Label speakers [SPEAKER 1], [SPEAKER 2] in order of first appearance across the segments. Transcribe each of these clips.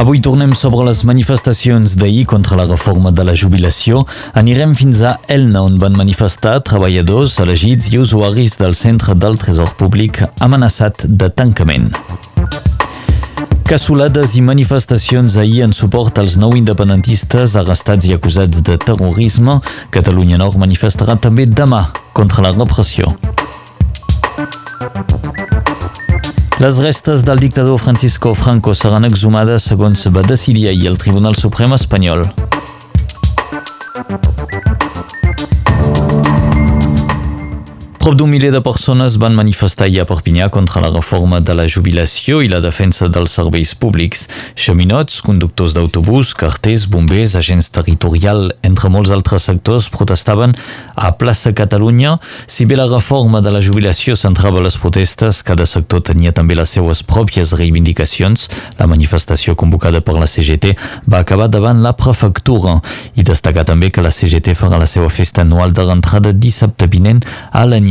[SPEAKER 1] Avui tornem sobre les manifestacions d'ahir contra la reforma de la jubilació. Anirem fins a Elna, on van manifestar treballadors elegits i usuaris del centre del Tresor Públic amenaçat de tancament. Cassolades i manifestacions ahir en suport als nou independentistes arrestats i acusats de terrorisme. Catalunya Nord manifestarà també demà contra la repressió. Les restes del dictador Francisco Franco seran exhumades segons va decidir ahir el Tribunal Suprem espanyol. Prop d'un miler de persones van manifestar ahir a Perpinyà contra la reforma de la jubilació i la defensa dels serveis públics. Xaminots, conductors d'autobús, carters, bombers, agents territorial, entre molts altres sectors, protestaven a plaça Catalunya. Si bé la reforma de la jubilació centrava les protestes, cada sector tenia també les seues pròpies reivindicacions. La manifestació convocada per la CGT va acabar davant la prefectura i destacar també que la CGT farà la seva festa anual de rentrada dissabte vinent a l'any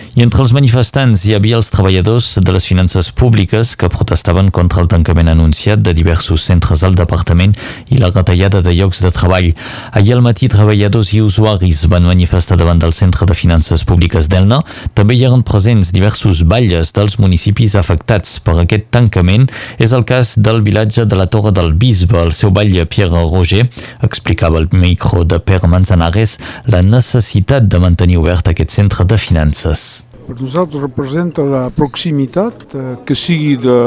[SPEAKER 1] i entre els manifestants hi havia els treballadors de les finances públiques que protestaven contra el tancament anunciat de diversos centres al departament i la retallada de llocs de treball. Ahir al matí, treballadors i usuaris van manifestar davant del Centre de Finances Públiques d'Elna. També hi eren presents diversos balles dels municipis afectats per aquest tancament. És el cas del vilatge de la Torre del Bisbe. El seu batlle, Pierre Roger, explicava al micro de Pere Manzanares la necessitat de mantenir obert aquest centre de finances
[SPEAKER 2] per nosaltres representa la proximitat, eh, que sigui de,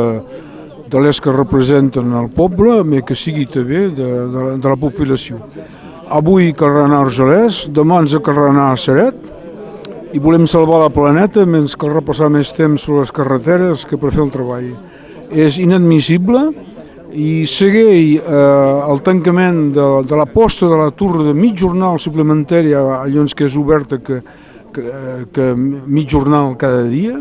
[SPEAKER 2] de les que representen el poble, però que sigui també de, de, la, de la població. Avui a Argelès, demà ens cal anar a Seret, i volem salvar la planeta, menys cal repassar més temps sobre les carreteres que per fer el treball. És inadmissible i segueix eh, el tancament de, de la posta de la torre de mig jornal suplementària, allò que és oberta, que, que, que mig jornal cada dia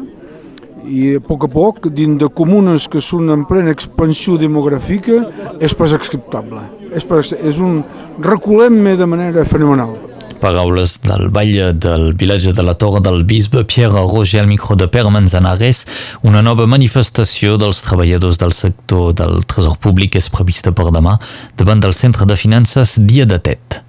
[SPEAKER 2] i a poc a poc, dins de comunes que són en plena expansió demogràfica, és pas acceptable. És, pas, és un reculem de manera fenomenal.
[SPEAKER 1] Paraules del batlle del vilatge de la Torre del Bisbe, Pierre Roger, al micro de Pere Manzanares. Una nova manifestació dels treballadors del sector del Tresor Públic és prevista per demà davant del Centre de Finances Dia de Tet.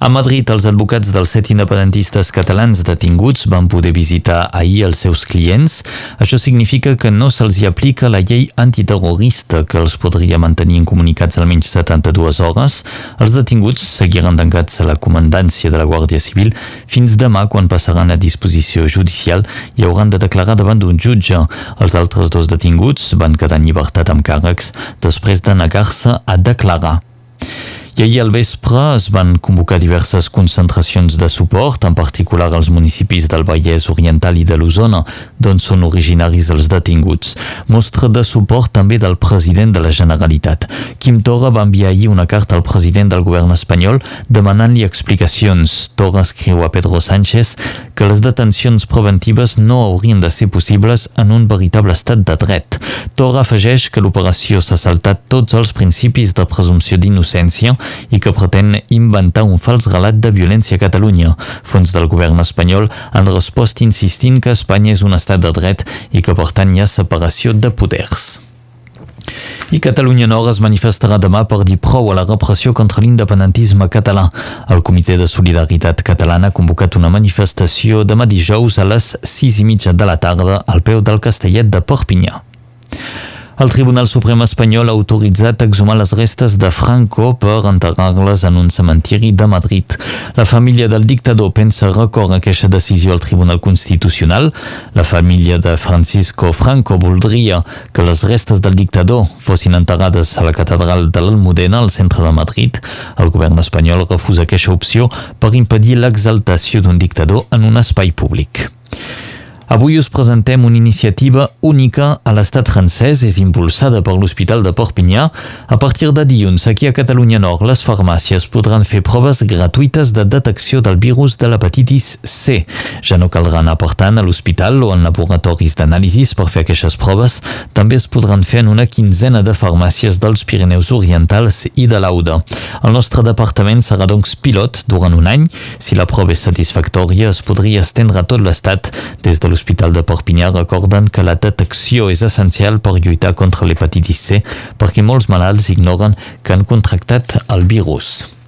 [SPEAKER 1] A Madrid, els advocats dels set independentistes catalans detinguts van poder visitar ahir els seus clients. Això significa que no se'ls hi aplica la llei antiterrorista que els podria mantenir incomunicats almenys 72 hores. Els detinguts seguiran tancats a la comandància de la Guàrdia Civil fins demà quan passaran a disposició judicial i hauran de declarar davant d'un jutge. Els altres dos detinguts van quedar en llibertat amb càrrecs després de negar-se a declarar. I ahir al vespre es van convocar diverses concentracions de suport, en particular als municipis del Vallès Oriental i de l'Osona, d'on són originaris els detinguts. Mostra de suport també del president de la Generalitat. Quim Torra va enviar ahir una carta al president del govern espanyol demanant-li explicacions. Torra escriu a Pedro Sánchez que les detencions preventives no haurien de ser possibles en un veritable estat de dret. Torra afegeix que l'operació s'ha saltat tots els principis de presumpció d'innocència i que pretén inventar un fals relat de violència a Catalunya. Fons del govern espanyol han respost insistint que Espanya és un estat de dret i que per tant hi ha separació de poders. I Catalunya Nord es manifestarà demà per dir prou a la repressió contra l'independentisme català. El Comitè de Solidaritat Catalana ha convocat una manifestació demà dijous a les 6 i mitja de la tarda al peu del Castellet de Perpinyà. El Tribunal Suprem espanyol ha autoritzat exhumar les restes de Franco per enterrar-les en un cementiri de Madrid. La família del dictador pensa recórrer aquesta decisió al Tribunal Constitucional. La família de Francisco Franco voldria que les restes del dictador fossin enterrades a la catedral de l'Almudena, al centre de Madrid. El govern espanyol refusa aquesta opció per impedir l'exaltació d'un dictador en un espai públic. Avui us presentem una iniciativa única a l'estat francès, és impulsada per l'Hospital de Perpinyà. A partir de dilluns, aquí a Catalunya Nord, les farmàcies podran fer proves gratuïtes de detecció del virus de l'hepatitis C. Ja no caldrà anar, per tant, a l'hospital o en laboratoris d'anàlisis per fer aquestes proves. També es podran fer en una quinzena de farmàcies dels Pirineus Orientals i de l'Auda. El nostre departament serà doncs pilot durant un any. Si la prova és satisfactòria, es podria estendre a tot l'estat des de l'Hospital l'Hospital de Perpinyà recorden que la detecció és essencial per lluitar contra l'hepatitis C perquè molts malalts ignoren que han contractat el virus.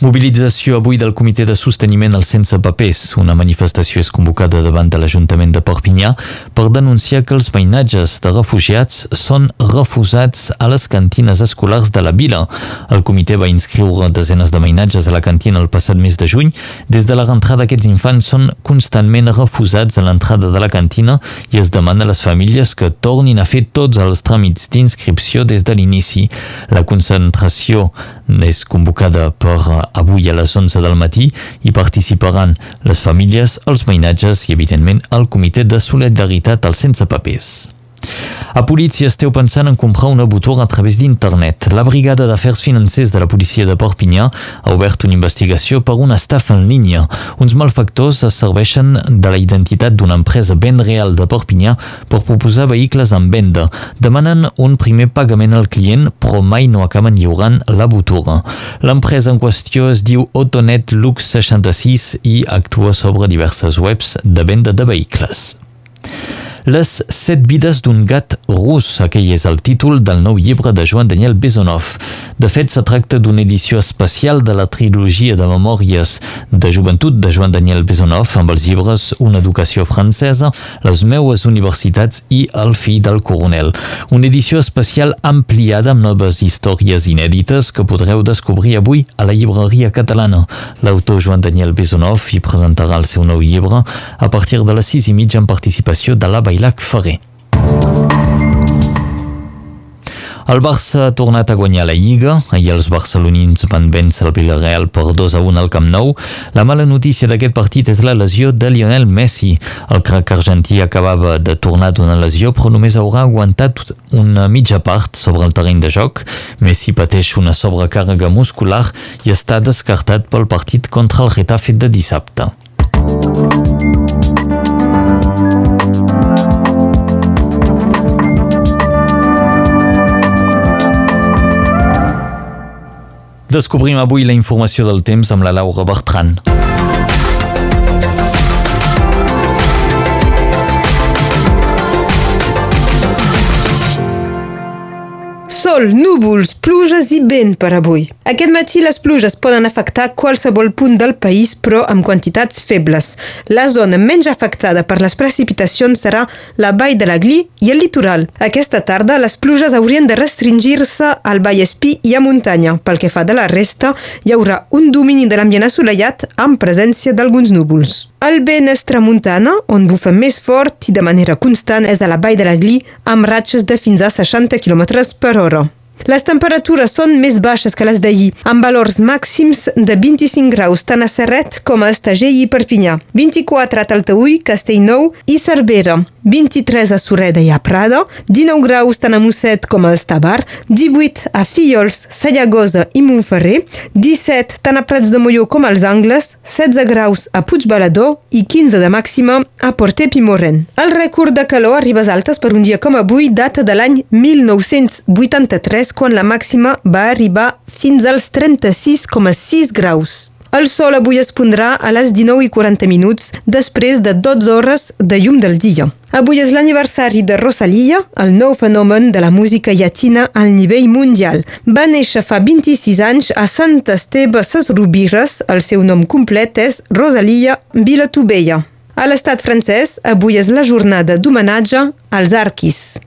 [SPEAKER 1] Mobilització avui del Comitè de Sosteniment als Sense Papers. Una manifestació és convocada davant de l'Ajuntament de Perpinyà per denunciar que els veïnatges de refugiats són refusats a les cantines escolars de la vila. El comitè va inscriure desenes de veïnatges a la cantina el passat mes de juny. Des de la rentrada aquests infants són constantment refusats a l'entrada de la cantina i es demana a les famílies que tornin a fer tots els tràmits d'inscripció des de l'inici. La concentració és convocada per avui a les 11 del matí hi participaran les famílies, els veïnatges i, evidentment, el comitè de solidaritat als sense papers. A policia esteu pensant en comprar una botura a través d'internet. La Brigada d'Afers Financers de la policia de Perpinyà ha obert una investigació per una estafa en línia. Uns malfactors es serveixen de la identitat d'una empresa ben real de Perpinyà per proposar vehicles en venda. Demanen un primer pagament al client, però mai no acaben lliurant la botura. L'empresa en qüestió es diu Autonet Lux 66 i actua sobre diverses webs de venda de vehicles. Les set vides d'un gat rus, aquell és el títol del nou llibre de Joan Daniel Besonov. De fet, se tracta d'una edició especial de la trilogia de memòries de joventut de Joan Daniel Besonov amb els llibres Una educació francesa, Les meues universitats i El fill del coronel. Una edició especial ampliada amb noves històries inèdites que podreu descobrir avui a la llibreria catalana. L'autor Joan Daniel Besonov hi presentarà el seu nou llibre a partir de les sis i mitja en participació de la Bailac Ferrer. El Barça ha tornat a guanyar la Lliga. Ahir els barcelonins van vèncer el Villarreal per 2 a 1 al Camp Nou. La mala notícia d'aquest partit és la lesió de Lionel Messi. El crac argentí acabava de tornar d'una lesió, però només haurà aguantat una mitja part sobre el terreny de joc. Messi pateix una sobrecàrrega muscular i està descartat pel partit contra el Getafe de dissabte. Descobrim avui la informació del temps amb la Laura Bertran.
[SPEAKER 3] Sol, núvols, pluges i vent per avui. Aquest matí les pluges poden afectar qualsevol punt del país, però amb quantitats febles. La zona menys afectada per les precipitacions serà la vall de l'Aglí i el litoral. Aquesta tarda les pluges haurien de restringir-se al Vallespí i a muntanya. Pel que fa de la resta, hi haurà un domini de l'ambient assolellat amb presència d'alguns núvols. El vent és tramuntana, on bufa més fort i de manera constant és a la vall de l'Aglí amb ratxes de fins a 60 km per hora. Les temperatures són més baixes que les d'ahir, amb valors màxims de 25 graus tant a Serret com a Estagell i Perpinyà, 24 a Taltaúi, Castellnou i Cervera, 23 a Sureda i a Prada, 19 graus tant a Mosset com a Estabar, 18 a Fillols, Sallagosa i Montferrer, 17 tant a Prats de Molló com als Angles, 16 graus a Puigbalador i 15 de màxima a Portet i Morren. El rècord de calor a Ribes Altes per un dia com avui data de l'any 1983 quan la màxima va arribar fins als 36,6 graus. El sol avui es pondrà a les 19 i 40 minuts després de 12 hores de llum del dia. Avui és l'aniversari de Rosalia, el nou fenomen de la música llatina al nivell mundial. Va néixer fa 26 anys a Sant Esteve Ses Rubires. El seu nom complet és Rosalia Vilatubella. A l'estat francès, avui és la jornada d'homenatge als arquis.